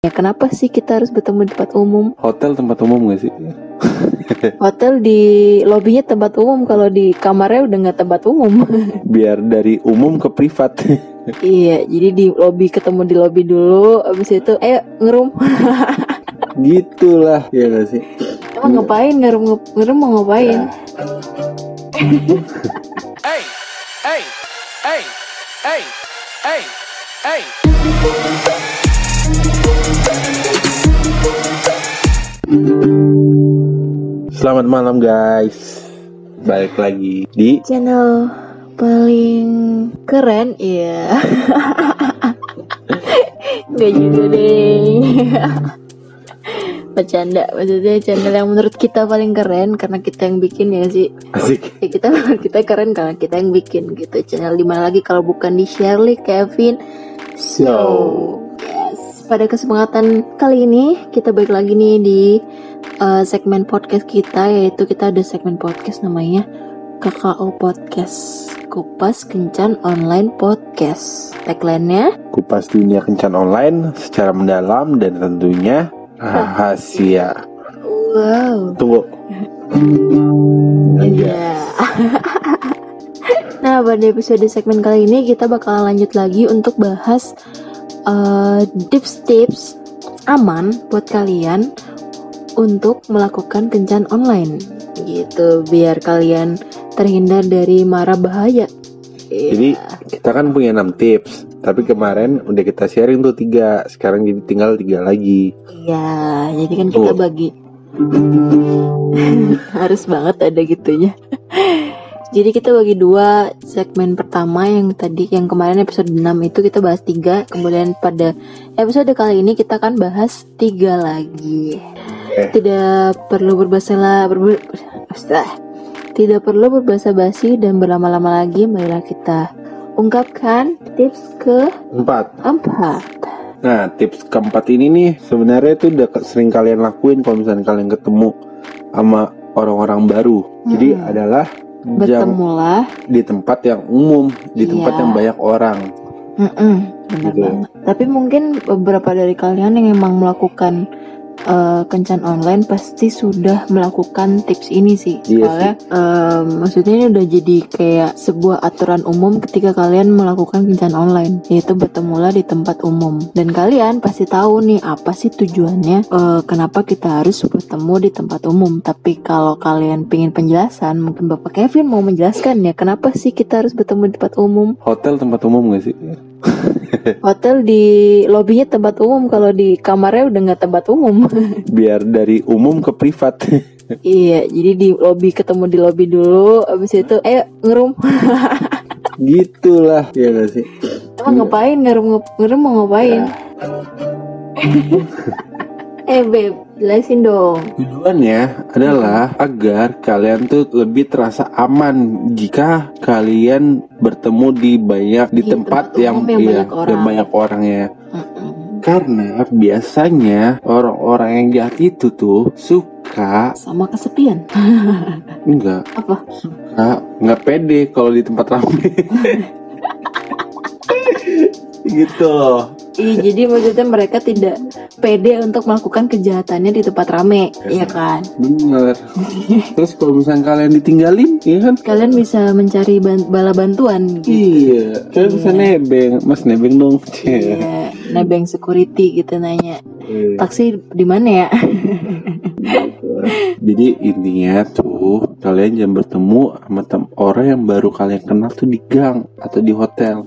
Ya kenapa sih kita harus bertemu di tempat umum? Hotel tempat umum gak sih? Hotel di lobbynya tempat umum, kalau di kamarnya udah nggak tempat umum. Biar dari umum ke privat. iya, jadi di lobby ketemu di lobby dulu, abis itu ayo ngerum. Gitulah, ya gak sih? Emang ngapain ngerum ngerum mau ngapain? hey, hey, hey, hey, hey, hey. Selamat malam guys. Balik lagi di Channel paling keren, iya. Gak juga deh. Bercanda, maksudnya channel yang menurut kita paling keren karena kita yang bikin ya sih. asik. Ya kita kita keren karena kita yang bikin gitu. Channel di mana lagi kalau bukan di Shirley Kevin Show. Yes. Pada kesempatan kali ini kita balik lagi nih di uh, segmen podcast kita yaitu kita ada segmen podcast namanya KKO Podcast. Kupas Kencan Online Podcast. Tagline-nya Kupas dunia kencan online secara mendalam dan tentunya rahasia. wow. Tunggu. Iya. Iya. nah, pada episode segmen kali ini kita bakal lanjut lagi untuk bahas uh, tips-tips aman buat kalian untuk melakukan kencan online gitu biar kalian terhindar dari mara bahaya. Iya. Jadi kita kan punya 6 tips, tapi kemarin udah kita sharing tuh tiga, sekarang jadi tinggal tiga lagi. Iya, jadi kan kita Tuh. bagi harus banget ada gitunya. Jadi kita bagi dua segmen pertama yang tadi yang kemarin episode 6 itu kita bahas tiga, kemudian pada episode kali ini kita akan bahas tiga lagi. Oke. Tidak perlu berbahasa berber, tidak perlu berbahasa basi dan berlama-lama lagi, marilah kita ungkapkan tips ke Empat. empat. Nah, tips keempat ini nih sebenarnya tuh udah sering kalian lakuin kalau misalnya kalian ketemu sama orang-orang baru. Jadi Mm-mm. adalah Bertemulah di tempat yang umum, di tempat Iya. yang banyak orang. Mm-mm, benar Gitu. banget. Tapi mungkin beberapa dari kalian yang emang melakukan eh, kencan online pasti sudah melakukan tips ini sih. Iya Soalnya em, maksudnya ini udah jadi kayak sebuah aturan umum ketika kalian melakukan kencan online, yaitu bertemulah di tempat umum. Dan kalian pasti tahu nih apa sih tujuannya eh, kenapa kita harus bertemu di tempat umum. Tapi kalau kalian pengen penjelasan, mungkin Bapak Kevin mau menjelaskan ya kenapa sih kita harus bertemu di tempat umum. Hotel tempat umum gak sih? Hotel di lobbynya tempat umum, kalau di kamarnya udah nggak tempat umum. Biar dari umum ke privat. iya, jadi di lobby ketemu di lobby dulu, abis itu ayo ngerum. Gitulah, ya gak sih? Emang ngapain ngerum ngerum mau ngapain? eh beb, jelasin dong. Tujuannya adalah agar kalian tuh lebih terasa aman jika kalian bertemu di banyak di, Di tempat, tempat yang yang iya, banyak orang. banyak orangnya. Mm-mm. Karena biasanya orang-orang yang jahat itu tuh suka Sama kesepian. enggak Apa? suka nggak pede kalau di tempat ramai. gitu loh. Iya, jadi maksudnya mereka tidak pede untuk melakukan kejahatannya di tempat rame, iya kan? Bener. Terus kalau misalnya kalian ditinggalin, ya kan? Kalian bisa mencari ban- bala bantuan gitu. Iya. Kalian bisa nebeng, Mas nebeng dong. Iya, nebeng security gitu nanya. Iya. Taksi di mana ya? Jadi intinya tuh kalian jangan bertemu sama tem- orang yang baru kalian kenal tuh di gang atau di hotel.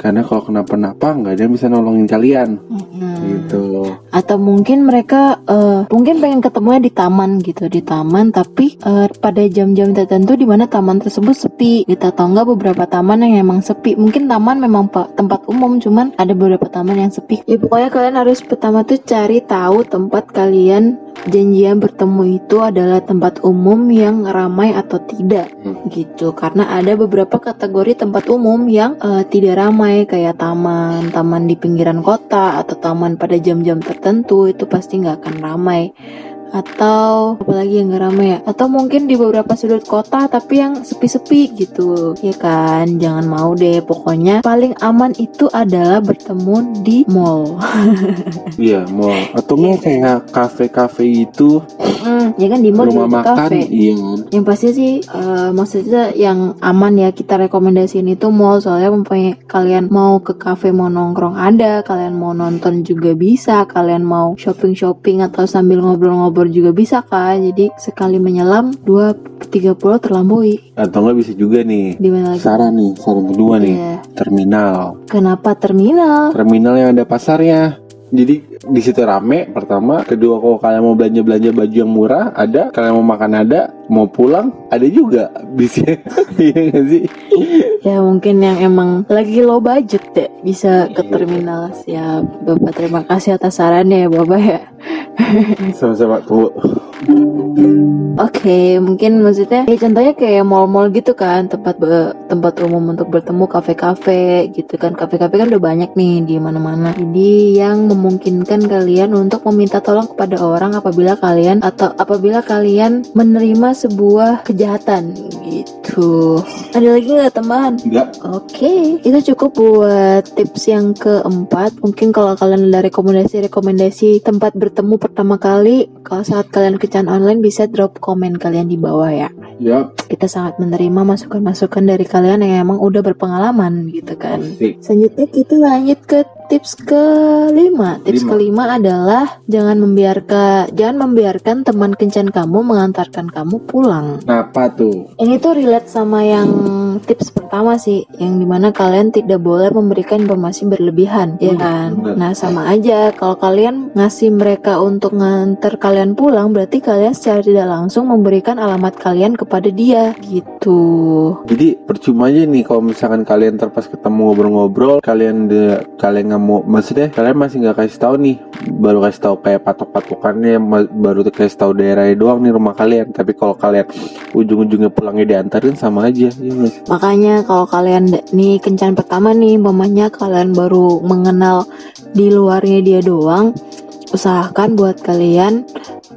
Karena kalau kenapa-napa nggak ada yang bisa nolongin kalian. Mm-mm. Gitu. Atau mungkin mereka eh, mungkin pengen ketemunya di taman gitu, di taman tapi eh, pada jam-jam tertentu di mana taman tersebut sepi. Gitu atau enggak beberapa taman yang emang sepi. Mungkin taman memang pa- tempat umum cuman ada beberapa taman yang sepi. Ya pokoknya kalian harus pertama tuh cari tahu tempat kalian janjian bertemu itu adalah tempat umum yang ramai atau tidak Hmm. gitu karena ada beberapa kategori tempat umum yang eh, tidak ramai kayak taman taman di pinggiran kota atau taman pada jam-jam tertentu itu pasti nggak akan ramai atau apalagi yang gak rame ya? Atau mungkin di beberapa sudut kota tapi yang sepi-sepi gitu. Ya kan? Jangan mau deh. Pokoknya paling aman itu adalah bertemu di mall. Iya, mall. Atau nggak kayak kafe-kafe itu. Mm, ya kan di mall rumah makan, kafe. iya kan. yang pasti sih eh, maksudnya yang aman ya kita rekomendasiin itu mall. Soalnya mempunyai kalian mau ke kafe mau nongkrong ada kalian mau nonton juga bisa kalian mau shopping shopping atau sambil ngobrol-ngobrol juga bisa kan jadi sekali menyelam 2.30 terlampaui Atau nggak bisa juga nih. di mana lagi Saran nih, saran kedua nih, Iya. terminal. kenapa terminal Terminal yang ada pasarnya. Jadi di situ rame pertama, kedua kalau kalian mau belanja belanja baju yang murah ada, kalian mau makan ada, mau pulang ada juga bisa. Iya nggak sih? ya mungkin yang emang lagi low budget deh bisa ke Iya. terminal siap bapak terima kasih atas sarannya ya bapak ya Sama-sama tunggu. Oke, mungkin maksudnya ya contohnya kayak mall-mall gitu kan, tempat be- tempat umum untuk bertemu kafe-kafe gitu kan. Kafe-kafe kan udah banyak nih di mana-mana. Jadi yang memungkinkan kalian untuk meminta tolong kepada orang apabila kalian atau apabila kalian menerima sebuah kejahatan gitu. Ada lagi nggak tambahan? Enggak. Oke, itu cukup buat tips yang keempat. Mungkin kalau kalian ada rekomendasi-rekomendasi tempat bertemu pertama kali, kalau saat kalian kencan online bisa drop komen kalian di bawah ya. Ya, Kita sangat menerima masukan-masukan dari kalian yang emang udah berpengalaman gitu kan. asik. Selanjutnya kita lanjut ke tips kelima. Tips Lima. kelima adalah jangan membiarkan jangan membiarkan teman kencan kamu mengantarkan kamu pulang. Kenapa tuh? Ini tuh relate sama yang tips pertama sih, yang di mana kalian tidak boleh memberikan informasi berlebihan, ya Hmm, kan? benar. Nah sama aja, kalau kalian ngasih mereka untuk nganter kalian pulang, berarti kalian secara tidak langsung memberikan alamat kalian kepada dia, gitu. Jadi percuma aja nih kalau misalkan kalian terpas ketemu ngobrol-ngobrol, kalian de, kalian nggak mau, maksudnya kalian masih nggak kasih tahu nih, baru kasih tahu kayak patok-patokannya, baru kasih tahu daerahnya doang nih rumah kalian. Tapi kalau kalian ujung-ujungnya pulangnya diantarin sama aja, ya? Makanya kalau kalian nih kencan pertama nih, mamanya kalian baru mengenal di luarnya dia doang, usahakan buat kalian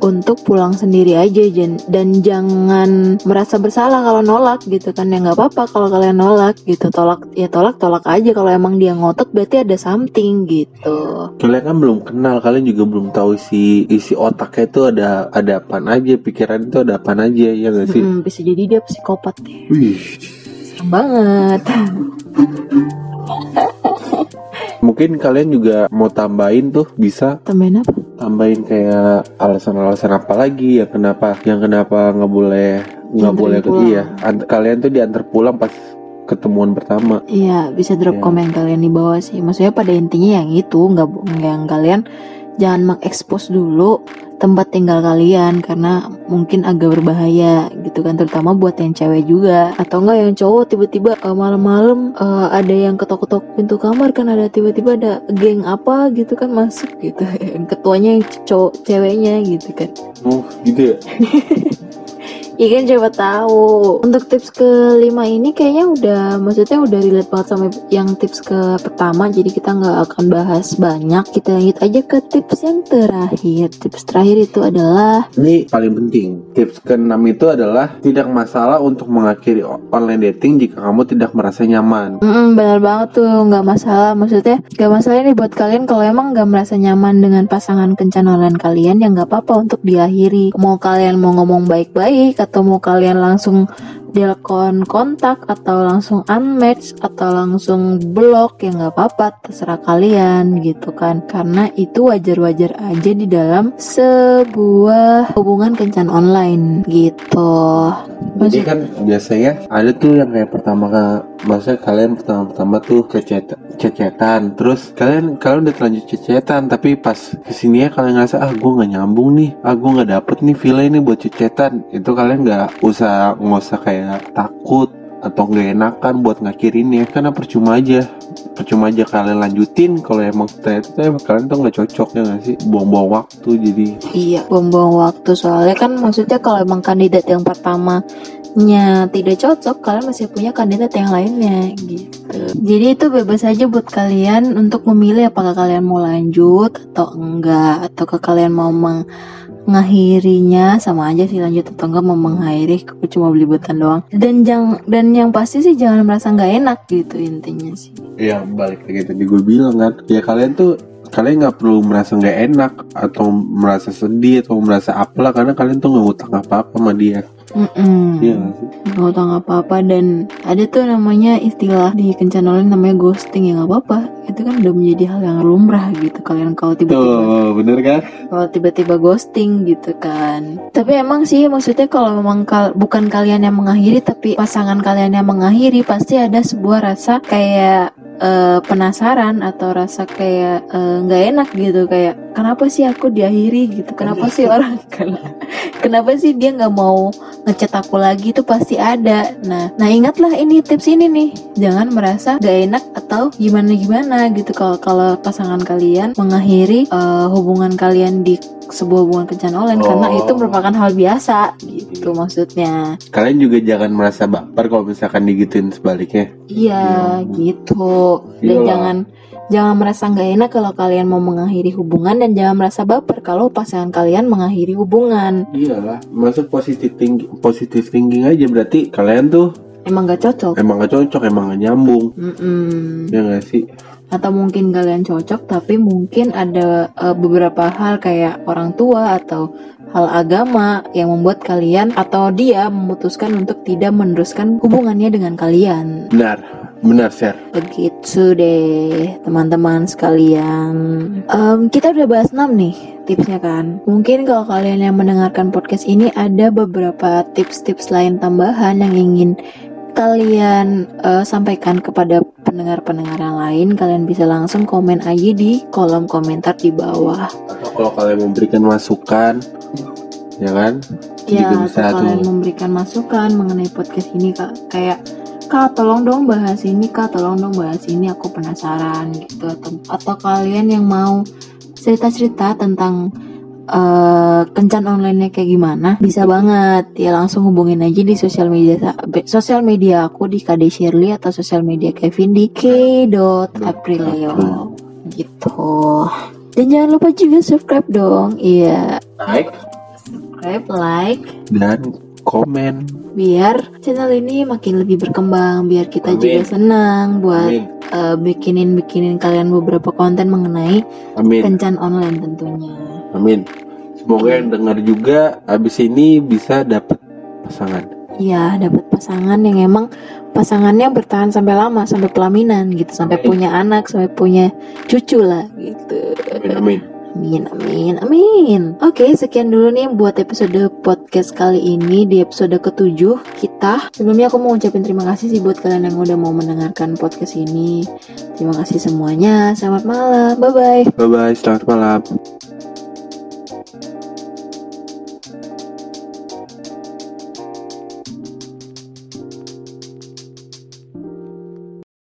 untuk pulang sendiri aja dan jangan merasa bersalah kalau nolak gitu kan. Ya nggak apa-apa kalau kalian nolak gitu. Tolak ya tolak tolak aja. Kalau emang dia ngotot berarti ada something gitu. Kalian kan belum kenal, kalian juga belum tahu isi isi otaknya itu ada ada apaan aja, pikiran itu ada apaan aja, ya nggak sih? Mm, bisa jadi dia psikopat deh Wih. serem banget Mungkin kalian juga mau tambahin tuh bisa tambahin apa tambahin kayak alasan-alasan apa lagi ya kenapa yang kenapa nggak boleh nggak boleh ke iya Ant- kalian tuh diantar pulang pas ketemuan pertama Iya, bisa drop Iya. komen kalian di bawah sih. Maksudnya pada intinya yang itu, nggak yang kalian jangan mengekspos dulu tempat tinggal kalian karena mungkin agak berbahaya gitu kan terutama buat yang cewek juga. Atau enggak yang cowok tiba-tiba eh, malam-malam eh, ada yang ketok-ketok pintu kamar kan ada tiba-tiba ada geng apa gitu kan masuk gitu. Yang ketuanya yang cowok ceweknya gitu kan. Oh gitu ya Iya kan coba tahu. Untuk tips kelima ini kayaknya udah, maksudnya udah relate banget sama yang tips ke pertama. Jadi kita nggak akan bahas banyak. Kita lanjut aja ke tips yang terakhir. Tips terakhir itu adalah ini paling penting tips keenam itu adalah tidak masalah untuk mengakhiri online dating jika kamu tidak merasa nyaman Mm, benar banget tuh nggak masalah maksudnya nggak masalah nih buat kalian kalau emang nggak merasa nyaman dengan pasangan kencan online kalian ya nggak apa-apa untuk diakhiri mau kalian mau ngomong baik-baik atau mau kalian langsung telepon kontak atau langsung unmatch atau langsung blok ya nggak apa-apa terserah kalian gitu kan. Karena itu wajar-wajar aja di dalam sebuah hubungan kencan online gitu. Jadi kan biasanya ada tuh yang kayak pertama maksudnya kalian pertama-tama tuh cecet cecetan. Terus kalian kalian udah terlanjur cecetan tapi pas ke sini ya kalian ngerasa ah gue nggak nyambung nih. Ah gue nggak dapet nih file ini buat cecetan. Itu kalian nggak usah nggak usah kayak takut atau nggak enakan buat ngakhirinnya karena percuma aja. Percuma aja kalian lanjutin kalau emang tuh emang kalian tuh nggak cocok ya nggak sih? Buang-buang waktu jadi. Iya, buang-buang waktu. Soalnya kan maksudnya kalau emang kandidat yang pertamanya tidak cocok, kalian masih punya kandidat yang lainnya gitu. Jadi itu bebas aja buat kalian untuk memilih apakah kalian mau lanjut atau enggak, atau ke kalian mau mengakhirinya sama aja sih lanjut atau enggak mau mengakhiri aku cuma beli butan doang. Dan jangan dan yang pasti sih jangan merasa nggak enak gitu intinya sih. Iya balik lagi tadi gue bilang kan. Ya kalian tuh kalian nggak perlu merasa nggak enak atau merasa sedih atau merasa apalah karena kalian tuh nggak utang apa apa sama dia Mm-mm. iya nggak sih? Utang apa-apa dan ada tuh namanya istilah di kencan online namanya ghosting ya nggak apa-apa. Itu kan udah menjadi hal yang lumrah gitu kalian kalau tiba-tiba tuh bener kan? kalau tiba-tiba ghosting gitu kan. Tapi emang sih maksudnya kalau memang kal bukan kalian yang mengakhiri tapi pasangan kalian yang mengakhiri pasti ada sebuah rasa kayak eh, penasaran atau rasa kayak eh, nggak enak gitu kayak kenapa sih aku diakhiri? gitu. Kenapa sih orang kenapa sih dia nggak mau ngechat aku lagi? Itu pasti ada. Nah nah ingatlah ini tips ini nih. Jangan merasa gak enak atau gimana gimana gitu. Kalau kalau pasangan kalian mengakhiri eh, hubungan kalian di sebuah hubungan kencan online karena Oh. itu merupakan hal biasa gitu maksudnya. Kalian juga jangan merasa baper kalau misalkan digituin sebaliknya. Iya gitu. Dan Iyalah. jangan jangan merasa nggak enak kalau kalian mau mengakhiri hubungan dan jangan merasa baper kalau pasangan kalian mengakhiri hubungan. Iyalah masuk positif thinking positif thinking aja. Berarti kalian tuh emang gak cocok. emang gak cocok emang gak nyambung. Mm-mm. ya gak sih atau mungkin kalian cocok tapi mungkin ada eh, beberapa hal kayak orang tua atau hal agama yang membuat kalian atau dia memutuskan untuk tidak meneruskan hubungannya dengan kalian. Benar benar share begitu deh teman-teman sekalian. Em, kita udah bahas 6 nih tipsnya kan. Mungkin kalau kalian yang mendengarkan podcast ini ada beberapa tips-tips lain tambahan yang ingin kalian eh, sampaikan kepada pendengar-pendengar yang lain kalian bisa langsung komen aja di kolom komentar di bawah. Atau kalau kalian memberikan masukan ya kan? Ya juga bisa atau kalian tuh. memberikan masukan mengenai podcast ini kak? Kayak kak tolong dong bahas ini kak tolong dong bahas ini aku penasaran gitu. Atau atau kalian yang mau cerita-cerita tentang eh, kencan online-nya kayak gimana? Bisa banget. Ya langsung hubungin aja di sosial media sosial media aku di KD Shirley atau sosial media Kevin di k.aprileo gitu. Dan jangan lupa juga subscribe dong. Iya. Like. Subscribe like. Dan komen. Biar channel ini makin lebih berkembang biar kita Amin. juga senang buat amin. eh, bikinin bikinin kalian beberapa konten mengenai amin. kencan online tentunya amin semoga yang dengar juga abis ini bisa dapet pasangan Iya dapat pasangan yang emang pasangannya bertahan sampai lama sampai pelaminan gitu sampai Amin. punya anak sampai punya cucu lah gitu amin amin Amin, amin, amin. Oke, sekian dulu nih buat episode podcast kali ini di episode ketujuh kita. Sebelumnya aku mau ucapin terima kasih sih buat kalian yang udah mau mendengarkan podcast ini. Terima kasih semuanya. Selamat malam. Bye bye. bye bye selamat malam